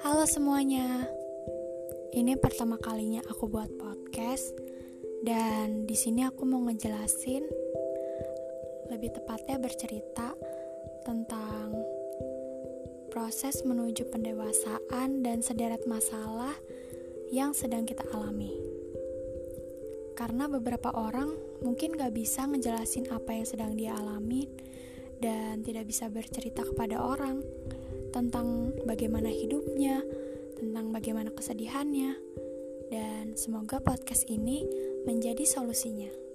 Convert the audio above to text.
Halo semuanya. Ini pertama kalinya aku buat podcast dan di sini aku mau ngejelasin lebih tepatnya bercerita tentang proses menuju pendewasaan dan sederet masalah yang sedang kita alami. Karena beberapa orang mungkin gak bisa ngejelasin apa yang sedang dia alami dan tidak bisa bercerita kepada orang tentang bagaimana hidupnya, tentang bagaimana kesedihannya, dan semoga podcast ini menjadi solusinya.